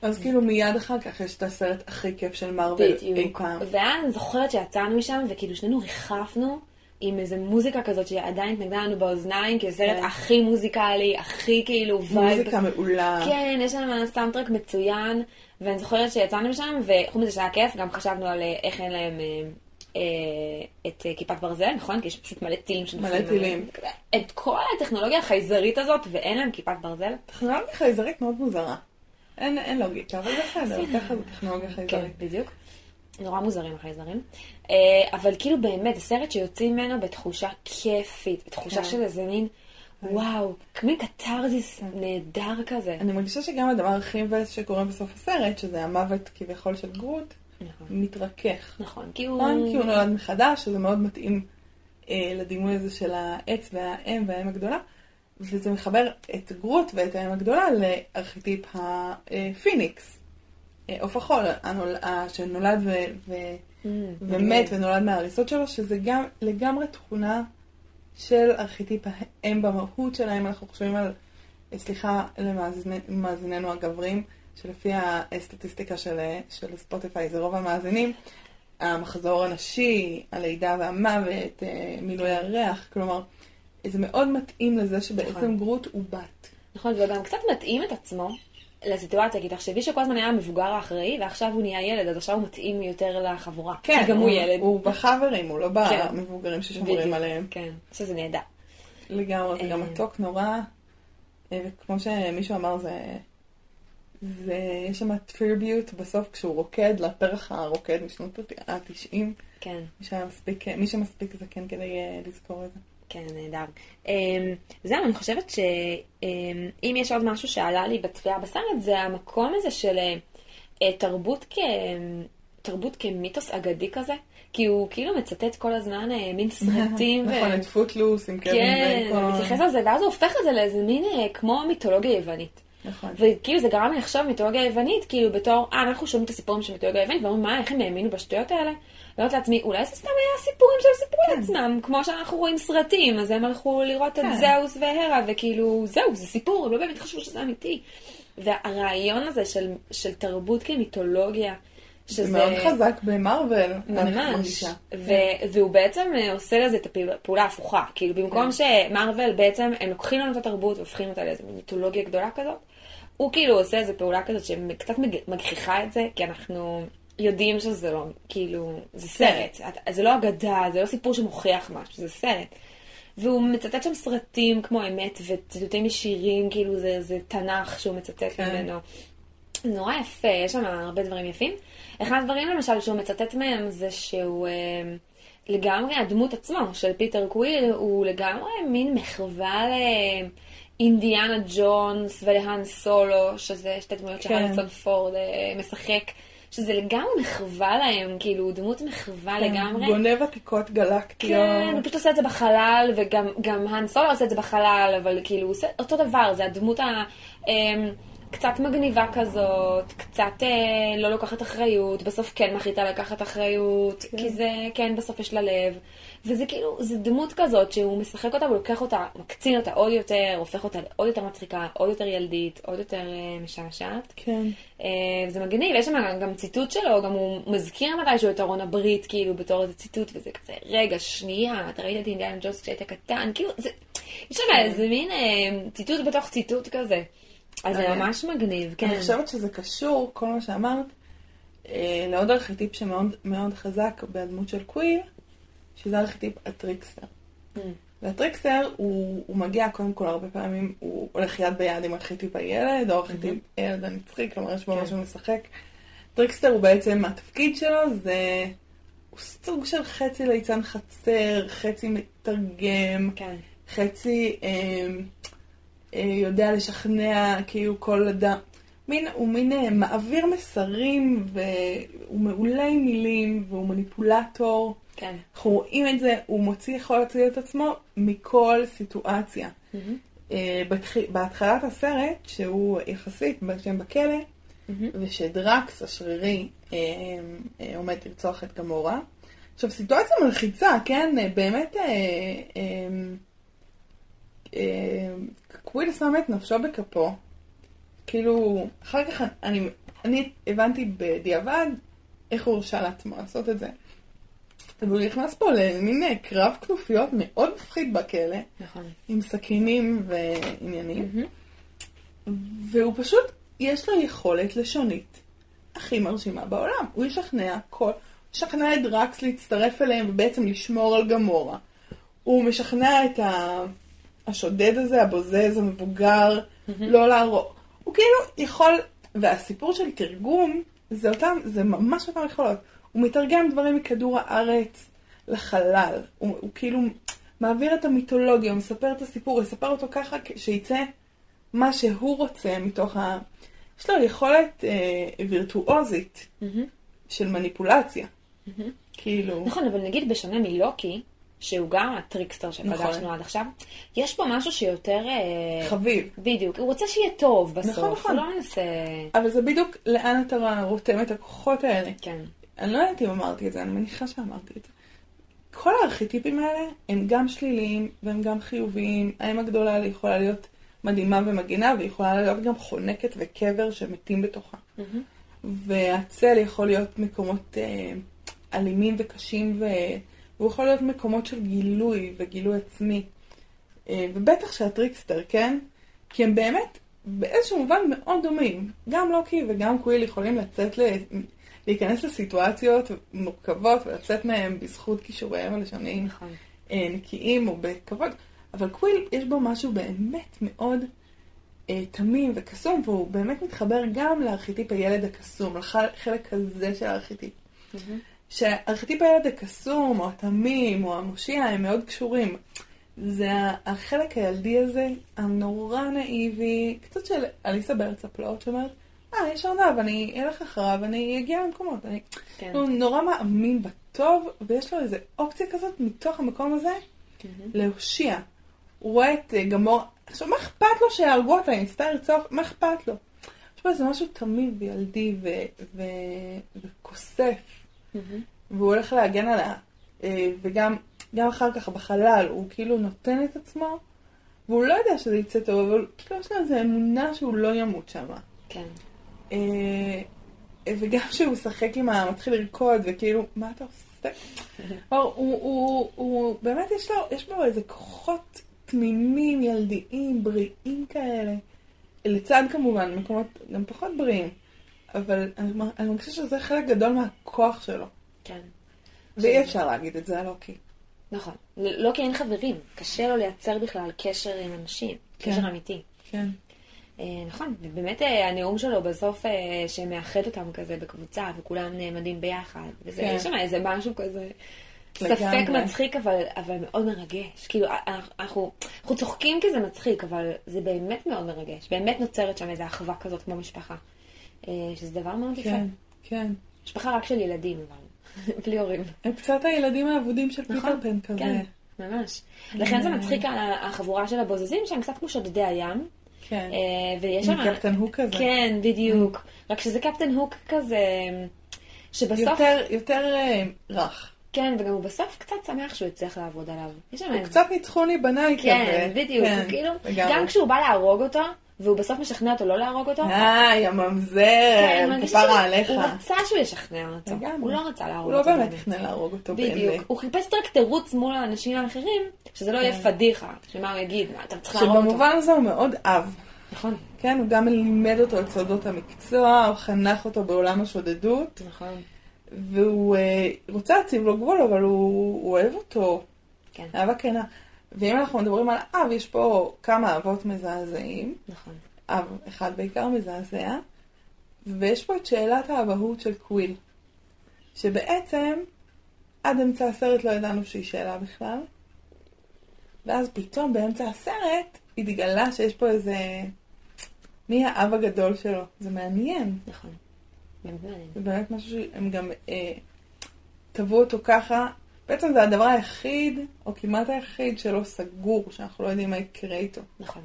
אז כאילו מיד אחר כך יש את הסרט הכי כיף של מארוול אי. פעם. ואז אני זוכרת שיצאנו משם, וכאילו שנינו ריחפנו עם איזה מוזיקה כזאת שעדיין התנגנה לנו באוזניים, כי זה סרט כן. הכי מוזיקלי, הכי כאילו vibe. מוזיקה מעולה. כן, יש שם soundtrack מצוין, ואני זוכרת שיצאנו משם, וחוץ מזה שהיה כיף, גם חשבנו על אה, איך אין להם אה, אה, את כיפת ברזל, נכון? כי יש פשוט מלא טילים שנופלים. מלא טילים. את כל הטכנולוגיה החייזרית הזאת, ואין להם כיפת ברזל. טכנולוגיה חייזרית מאוד מוזרה. אין, אין לוגיקה, אבל בסדר, ככה זה טכנולוגיה כן, חייזרית. בדיוק. נורא מוזרים החייזרים. אה, אבל כאילו באמת, זה סרט שיוצאים ממנו בתחושה כיפית, בתחושה כן. של איזה מין, וואו, מין קתרזיס נהדר כזה. אני מרגישה שגם הדבר הכי מבאס שקורה בסוף הסרט, שזה המוות כביכול של גרוט, נכון. מתרכך. נכון, כי הוא... נכון? כי הוא נולד מחדש, שזה מאוד מתאים אה, לדימוי הזה של העץ והאם והאם הגדולה, וזה מחבר את גרוט ואת האם הגדולה לארכיטיפ הפיניקס, אה, עוף החול, שנולד ו- ומת. ונולד מההריסות שלו, שזה גם לגמרי תכונה של ארכיטיפ האם במהות שלהם. אנחנו חושבים על, אה, סליחה למאזיננו הגברים, שלפי הסטטיסטיקה של, של ספוטיפיי זה רוב המאזינים, המחזור הנשי, הלידה והמוות, אה, מילוי הריח, כלומר, זה מאוד מתאים לזה שבעצם נכון. גרוט הוא בת. נכון, וגם קצת מתאים את עצמו לסיטואציה, כי תחשבי שכל הזמן היה המבוגר האחראי, ועכשיו הוא נהיה ילד, אז עכשיו הוא מתאים יותר לחבורה. כי גם הוא ילד. כן, הוא בחברים, הוא לא כן. במבוגרים ששומרים. עליהם. כן, שזה נהדר. לגמרי, זה גם אה. מתוק נורא, אה, וכמו שמישהו אמר, זה... זה, יש שם טריביוט בסוף כשהוא רוקד, לפרח הרוקד משנות ה-90. כן. מי שמספיק זקן כדי אה, לזכור את זה. כן, נהדר. אמ, זהו, אני חושבת שאם יש עוד משהו שעלה לי בצפייה בסרט, זה המקום הזה של אה, תרבות, כ... תרבות כמיתוס אגדי כזה, כי הוא כאילו מצטט כל הזמן אה, מין סרטים. ו- נכון, את פוטלוס עם קווין כן, בייקון. הוא מתייחס לזה, ואז הוא הופך את זה לאיזה מין אה, כמו מיתולוגיה יוונית. נכון. וכאילו זה גרם לי לחשוב מיתולוגיה יוונית, כאילו בתור, אה, אנחנו שומעים את הסיפורים של מיתולוגיה יוונית, ואומרים, מה, איך הם האמינו בשטויות האלה? ואומרת לעצמי, אולי זה סתם היה סיפורים שהם סיפרו כן. לעצמם, כמו שאנחנו רואים סרטים, אז הם הלכו לראות כן. את זהוס והרה, וכאילו, זהו, זה סיפור, הם לא באמת חשבו שזה אמיתי. והרעיון הזה של, של תרבות כמיתולוגיה, שזה... זה מאוד חזק במרוויל, אני ממש, מרגישה. ו- והוא בעצם אה, עושה לזה את הפעולה ההפוכה, כאילו במקום שמרוויל בעצם, הם לוקחים לנו את התרבות והופכים אותה לאיזו מיתולוגיה גדולה כזאת, הוא כאילו עושה איזו פעולה כזאת שקצת מג- מגחיכה את זה, כי אנחנו יודעים שזה לא, כאילו, זה סרט, את- זה לא אגדה, זה לא סיפור שמוכיח משהו, זה סרט. והוא מצטט שם סרטים כמו אמת וציטוטים משירים, כאילו זה, זה תנ"ך שהוא מצטט כן. ממנו. נורא יפה, יש שם הרבה דברים יפים. אחד הדברים למשל שהוא מצטט מהם זה שהוא אה, לגמרי הדמות עצמו של פיטר קוויל הוא לגמרי מין מחווה לאינדיאנה ג'ונס ולהאן סולו, שזה שתי דמויות כן. שהריסון פורד אה, משחק, שזה לגמרי מחווה להם, כאילו דמות מחווה לגמרי. גונב עתיקות גלקטיות. כן, הוא פשוט עושה את זה בחלל, וגם גם האן סולו עושה את זה בחלל, אבל כאילו הוא עושה אותו דבר, זה הדמות ה... קצת מגניבה כזאת, קצת אה, לא לוקחת אחריות, בסוף כן מחליטה לקחת אחריות, כן. כי זה, כן, בסוף יש לה לב. וזה כאילו, זה דמות כזאת שהוא משחק אותה, הוא לוקח אותה, מקצין אותה עוד יותר, הופך אותה לעוד יותר מצחיקה, עוד יותר ילדית, עוד יותר אה, משעשעת. כן. אה, זה מגניב, יש שם גם ציטוט שלו, גם הוא מזכיר מתישהו את ארון הברית, כאילו, בתור איזה ציטוט, וזה כזה, רגע, שנייה, אתה ראית את אינדיאנה ג'ונס כשהיית קטן, כאילו, זה, יש שם איזה מין אה, ציטוט בתוך ציטוט כזה. אז זה אני- ממש מגניב, כן. אני חושבת שזה קשור, כל מה שאמרת, אה, לעוד ארכיטיפ שמאוד מאוד חזק בדמות של קוויל, שזה ארכיטיפ ה trickster. Mm. וה trickster הוא, הוא מגיע קודם כל הרבה פעמים, הוא הולך יד ביד עם ארכיטיפ הילד, או ארכיטיפ הילד הנצחי, כלומר יש בו כן. משהו משחק. trickster הוא בעצם, התפקיד שלו זה, הוא סוג של חצי ליצן חצר, חצי מתרגם, כן. חצי אה, אה, יודע לשכנע כאילו כל אדם. מין, הוא מין אה, מעביר מסרים, והוא מעולה עם מילים, והוא מניפולטור. כן. אנחנו רואים את זה, הוא מוציא, יכול להוציא את עצמו מכל סיטואציה. אה, בתח- בהתחלת הסרט, שהוא יחסית, שהם בכלא, ושדרקס השרירי אה, אה, עומד לרצוח את גמורה. עכשיו, סיטואציה מלחיצה, כן? אה, באמת, אה, אה, אה, קוויל שם את נפשו בכפו. כאילו, אחר כך אני, אני הבנתי בדיעבד איך הוא הרשה לעצמו לעשות את זה. והוא נכנס פה למין אה, קרב כנופיות מאוד מפחיד בכלא, נכון. עם סכינים ועניינים. והוא פשוט, יש לו יכולת לשונית הכי מרשימה בעולם. הוא ישכנע כל, ישכנע את דרקס להצטרף אליהם ובעצם לשמור על גמורה. הוא משכנע את ה... השודד הזה, הבוזז, המבוגר, לא להרוג. הוא כאילו יכול, והסיפור של תרגום, זה אותם, זה ממש אותם יכולות. הוא מתרגם דברים מכדור הארץ לחלל. הוא, הוא כאילו מעביר את המיתולוגיה, הוא מספר את הסיפור, הוא יספר אותו ככה שיצא מה שהוא רוצה מתוך ה... יש לו יכולת אה, וירטואוזית של מניפולציה. כאילו... נכון, אבל נגיד בשונה מלוקי, שהוא גם הטריקסטר שפגשנו נכון. עד עכשיו, יש פה משהו שיותר... אה, חביב. בדיוק, הוא רוצה שיהיה טוב בסוף, נכון, נכון. הוא לא מנסה... אבל זה בדיוק לאן אתה רותם את הכוחות האלה. כן, אני לא יודעת אם אמרתי את זה, אני מניחה שאמרתי את זה. כל הארכיטיפים האלה הם גם שליליים והם גם חיוביים. האם הגדולה יכולה להיות מדהימה ומגינה, והיא יכולה להיות גם חונקת וקבר שמתים בתוכה. והצל יכול להיות מקומות אה, אלימים וקשים, ו... והוא יכול להיות מקומות של גילוי וגילוי עצמי. אה, ובטח שה trickster, כן? כי הם באמת באיזשהו מובן מאוד דומים. גם לוקי וגם קוויל יכולים לצאת ל... להיכנס לסיטואציות מורכבות ולצאת מהם בזכות כישוריהם הלשוניים נכון. אה, נקיים או בכבוד, אבל קוויל יש בו משהו באמת מאוד אה, תמים וקסום, והוא באמת מתחבר גם לארכיטיפ הילד הקסום, לחלק הזה של הארכיטיפ. שארכיטיפ הילד הקסום, או התמים, או המושיע, הם מאוד קשורים. זה החלק הילדי הזה, הנורא נאיבי, קצת של אליסה בארץ הפלאות, שאומרת, אה, יש ארנב, אני אלך אחריו, אני אגיע למקומות. אני... כן. הוא נורא מאמין בטוב, ויש לו איזו אופציה כזאת מתוך המקום הזה להושיע. הוא רואה את אה, גמור, עכשיו מה אכפת לו שיהרגו אותה, אם ניסתה לרצוח, מה אכפת לו? יש פה איזה משהו תמים וילדי. וכוסף, והוא הולך להגן עליה, אה, וגם גם אחר כך בחלל, הוא כאילו נותן את עצמו, והוא לא יודע שזה יצא טוב, אבל כאילו יש לו איזו אמונה שהוא לא ימות שם. כן. אה, וגם כשהוא משחק עם ה... מתחיל לרקוד, וכאילו, מה אתה עושה? הוא, הוא, הוא, הוא, באמת יש לו, יש בו איזה כוחות תמימים, ילדיים, בריאים כאלה. לצד כמובן מקומות גם פחות בריאים. אבל אני, אני מרגישה שזה חלק גדול מהכוח שלו. כן. ואי אפשר להגיד את זה על לוקי. נכון. לא כי אין חברים, קשה לו לייצר בכלל קשר עם אנשים, כן. קשר אמיתי. כן. אה, נכון, ובאמת אה, הנאום שלו בסוף אה, שמאחד אותם כזה בקבוצה וכולם נעמדים ביחד, וזה, כן. יש שם איזה משהו כזה. ספק מצחיק אבל, אבל מאוד מרגש, כאילו אנחנו, אנחנו, צוחקים כי זה מצחיק, אבל זה באמת מאוד מרגש, באמת נוצרת שם איזו אחווה כזאת כמו משפחה, שזה דבר מאוד יפה, כן, כן. משפחה רק של ילדים אבל, בלי הורים. הם קצת הילדים האבודים של פיטר נכון, פן כזה. כן, ממש. לכן זה מצחיק החבורה של הבוזזים שהם קצת כמו שודדי הים. כן. אה, ויש עם שם... קפטן הוק כזה. כן, בדיוק. רק שזה קפטן הוק כזה, שבסוף... יותר, יותר אה, רך. כן, וגם הוא בסוף קצת שמח שהוא הצליח לעבוד עליו. הוא קצת ניצחוני בניי כזה. כן, בדיוק. כן, הוא כאילו. גם כשהוא בא להרוג אותו, והוא בסוף משכנע אותו לא להרוג אותו, איי, הממזר, כן, כפרה עליך. הוא רצה שהוא ישכנע אותו. לגמרי. הוא לא רצה להרוג הוא לא אותו. באמת תכנן להרוג אותו באמת. בדיוק. הוא חיפש רק תירוץ מול האנשים האחרים, שזה לא יהיה פדיחה, שמה הוא יגיד, מה, אתה צריך להרוג אותו. שבמובן הזה הוא מאוד אב. נכון, כן, הוא גם לימד אותו את סודות המקצוע, הוא חנך אותו בעולם השודדות, נכון. והוא אה, רוצה להציב לו גבול, אבל הוא אוהב אותו. כן, אהבה כנה. ואם אנחנו מדברים על אב, יש פה כמה אבות מזעזעים. נכון. אב אחד בעיקר מזעזע, ויש פה את שאלת האבהות של קוויל, שבעצם עד אמצע הסרט לא ידענו שהיא שאלה בכלל, ואז פתאום באמצע הסרט התגלה שיש פה איזה מי האב הגדול שלו. זה מעניין. נכון. זה באמת משהו שהם גם אה, טבעו אותו ככה. בעצם זה הדבר היחיד, או כמעט היחיד, שלא סגור, שאנחנו לא יודעים מה יקרה איתו. נכון.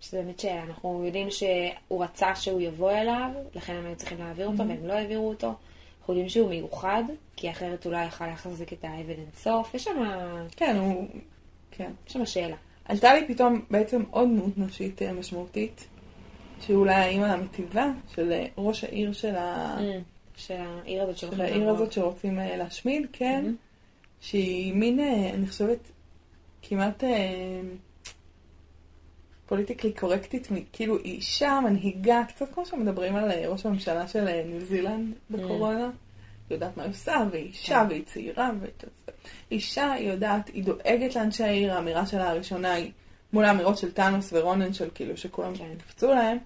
שזה באמת שאנחנו יודעים שהוא רצה שהוא יבוא אליו, לכן הם היו צריכים להעביר אותו, והם לא העבירו אותו. אנחנו יודעים שהוא מיוחד, כי אחרת הוא לא יכל להחזיק את האבן אינסוף. יש שם... כן, הוא... כן. יש שם שאלה. עלתה לי פתאום בעצם עוד דמות נשית אה, משמעותית, שהיא אולי האימא המטיבה של אה, ראש העיר של ה... Mm. של העיר הזאת של שהולכים העיר. הזאת שרוצים אה, להשמיד, כן. שהיא מין, אה, אני חושבת, כמעט פוליטיקלי קורקטית, מ- כאילו אישה, מנהיגה, קצת כמו שמדברים על אה, ראש הממשלה של אה, ניו זילנד בקורונה. היא יודעת מה היא עושה, והיא אישה, כן. והיא צעירה, והיא... אישה, היא יודעת, היא דואגת לאנשי העיר, האמירה שלה הראשונה היא מול האמירות של טאנוס ורונן, של כאילו שכולם כן. קפצו להם.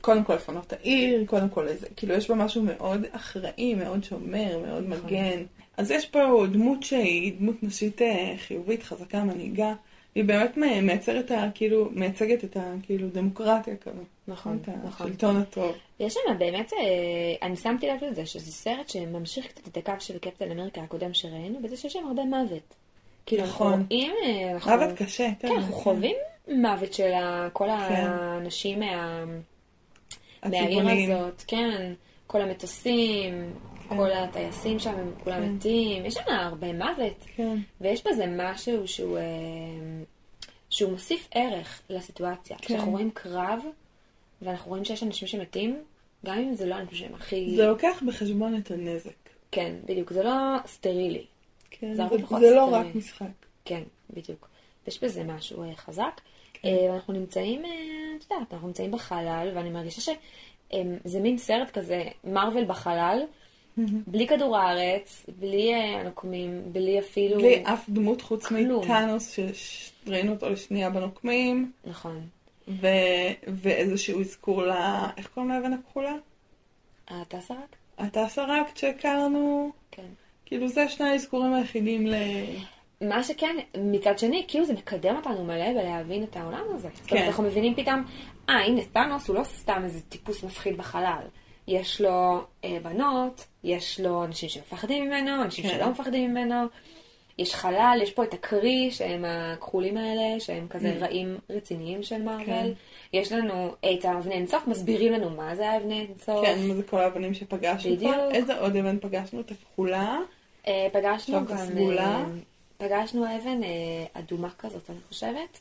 קודם כל לפנות העיר, קודם כל איזה, כאילו יש בה משהו מאוד אחראי, מאוד שומר, מאוד נכון. מגן. אז יש פה דמות שהיא דמות נשית אה, חיובית, חזקה, מנהיגה. היא באמת מייצרת, כאילו, מייצגת את ה... כאילו, דמוקרטיה כזו. נכון, את נכון. השלטון הטוב. יש שם באמת, אה, אני שמתי לב לזה, שזה סרט שממשיך קצת את הקו של קפטן אמריקה הקודם שראינו, בזה שיש שם הרבה מוות. כאילו, אנחנו נכון. רואים... אה, אנחנו- מוות קשה, כן, אנחנו חווים מוות של כל האנשים מה... מהעיר. הזאת, כן, כל המטוסים, כן. כל הטייסים שם, הם כולם כן. מתים, יש שם הרבה מוות, כן, ויש בזה משהו שהוא, אה, שהוא מוסיף ערך לסיטואציה. כן. כשאנחנו רואים קרב, ואנחנו רואים שיש אנשים שמתים, גם אם זה לא אנשים שהם הכי... זה לוקח בחשבון את הנזק. כן, בדיוק, זה לא סטרילי. כן, זה זה, זה לא. רק משחק. כן, בדיוק. יש בזה משהו אה, חזק. אה, ואנחנו נמצאים, אה, את יודעת, אנחנו נמצאים בחלל, ואני מרגישה שזה מין סרט כזה, מארוול בחלל, בלי כדור הארץ, בלי אה, הנוקמים, בלי אפילו... בלי אף דמות חוץ כלום. מטאנוס שראינו אותו לשנייה בנוקמים, נכון. ו... ואיזשהו אזכור ל... איך קוראים לאבן הכחולה? אתה סרק? אתה סרקת שהכרנו, כן. כאילו זה שני האזכורים היחידים ל... מה שכן, מצד שני, כאילו זה מקדם אותנו מלא בלהבין את העולם הזה. זאת אומרת, כן. אנחנו מבינים פתאום, אה, הנה, טאנוס הוא לא סתם איזה טיפוס מפחיד בחלל. יש לו אה, בנות, יש לו אנשים שמפחדים ממנו, אנשים כן. שלא מפחדים ממנו. יש חלל, יש פה את הקרי, שהם הכחולים האלה, שהם כזה Mm. רעים רציניים של כן. מארוול. יש לנו את האבני אינסוף, מסבירים לנו מה זה האבני אינסוף. כן, מה זה כל האבנים שפגשנו בדיוק. כבר? איזה עוד אבן פגשנו? את הכחולה? אה, פגשנו עכשיו גם... הסגולה. אה, פגשנו אבן אה, אדומה כזאת, אני חושבת.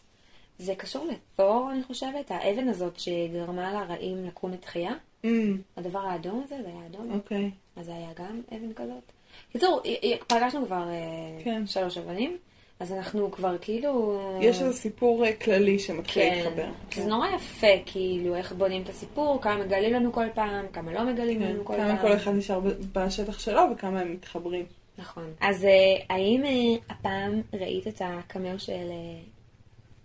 זה קשור לתור, אני חושבת. האבן הזאת שגרמה לרעים לקום לתחייה. אמ, הדבר האדום הזה, זה היה אדום. אוקיי. אז זה היה גם אבן כזאת. קיצור, אה, אה, פגשנו כבר אה, כן. שלוש אבנים. אז אנחנו כבר כאילו... יש איזה סיפור אה, כללי שמתחיל כן, להתחבר. שזה נורא יפה, כאילו, איך בונים את הסיפור, כמה מגלים לנו כל פעם, כמה לא מגלים כן, לנו כל פעם. כמה כל אחד נשאר בשטח שלו וכמה הם מתחברים. נכון. אז אה, האם אה, הפעם ראית את הקמר של אה,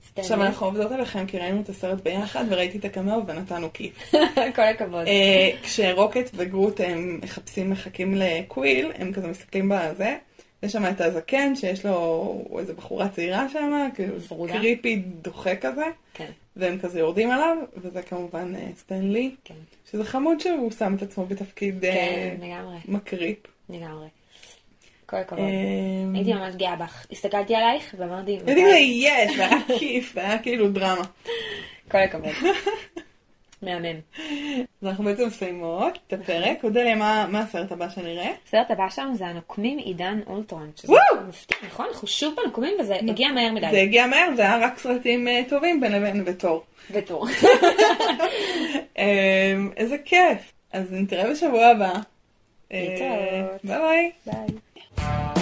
סטנלי? עכשיו אנחנו עובדות עליכם כי ראינו את הסרט ביחד וראיתי את הקמאו ונתנו כיף. כל הכבוד. אה, כשרוקט וגרוט הם מחפשים, מחכים לקוויל, הם כזה מסתכלים בזה. יש שם את הזקן שיש לו איזה בחורה צעירה שם, כאילו. קריפי דוחה כזה, כן, והם כזה יורדים עליו, וזה כמובן אה, סטנלי, כן. שזה חמוד שהוא שם את עצמו בתפקיד אה, כן, לגמרי, מקריפ. לגמרי. כל הכבוד. אה, הייתי ממש גאה בך. הסתכלתי עלייך ואמרתי, הייתי לי יש, זה היה כיף, זה היה כאילו דרמה. כל הכבוד. מהמם. אז אנחנו בעצם מסיימות את הפרק. אודליה, מה מה הסרט הבא שנראה? הסרט הבא שלנו זה הנוקמים עידן אולטרון. שזה וואו! מפתיע, נכון? אנחנו שוב בנוקמים וזה הגיע מהר מדי. זה הגיע מהר, זה היה רק סרטים אה, טובים בין לבין ותור. בתור. אמ, איזה כיף. אז נתראה בשבוע הבא. אה, להתראות. ביי ביי. ביי. Bye.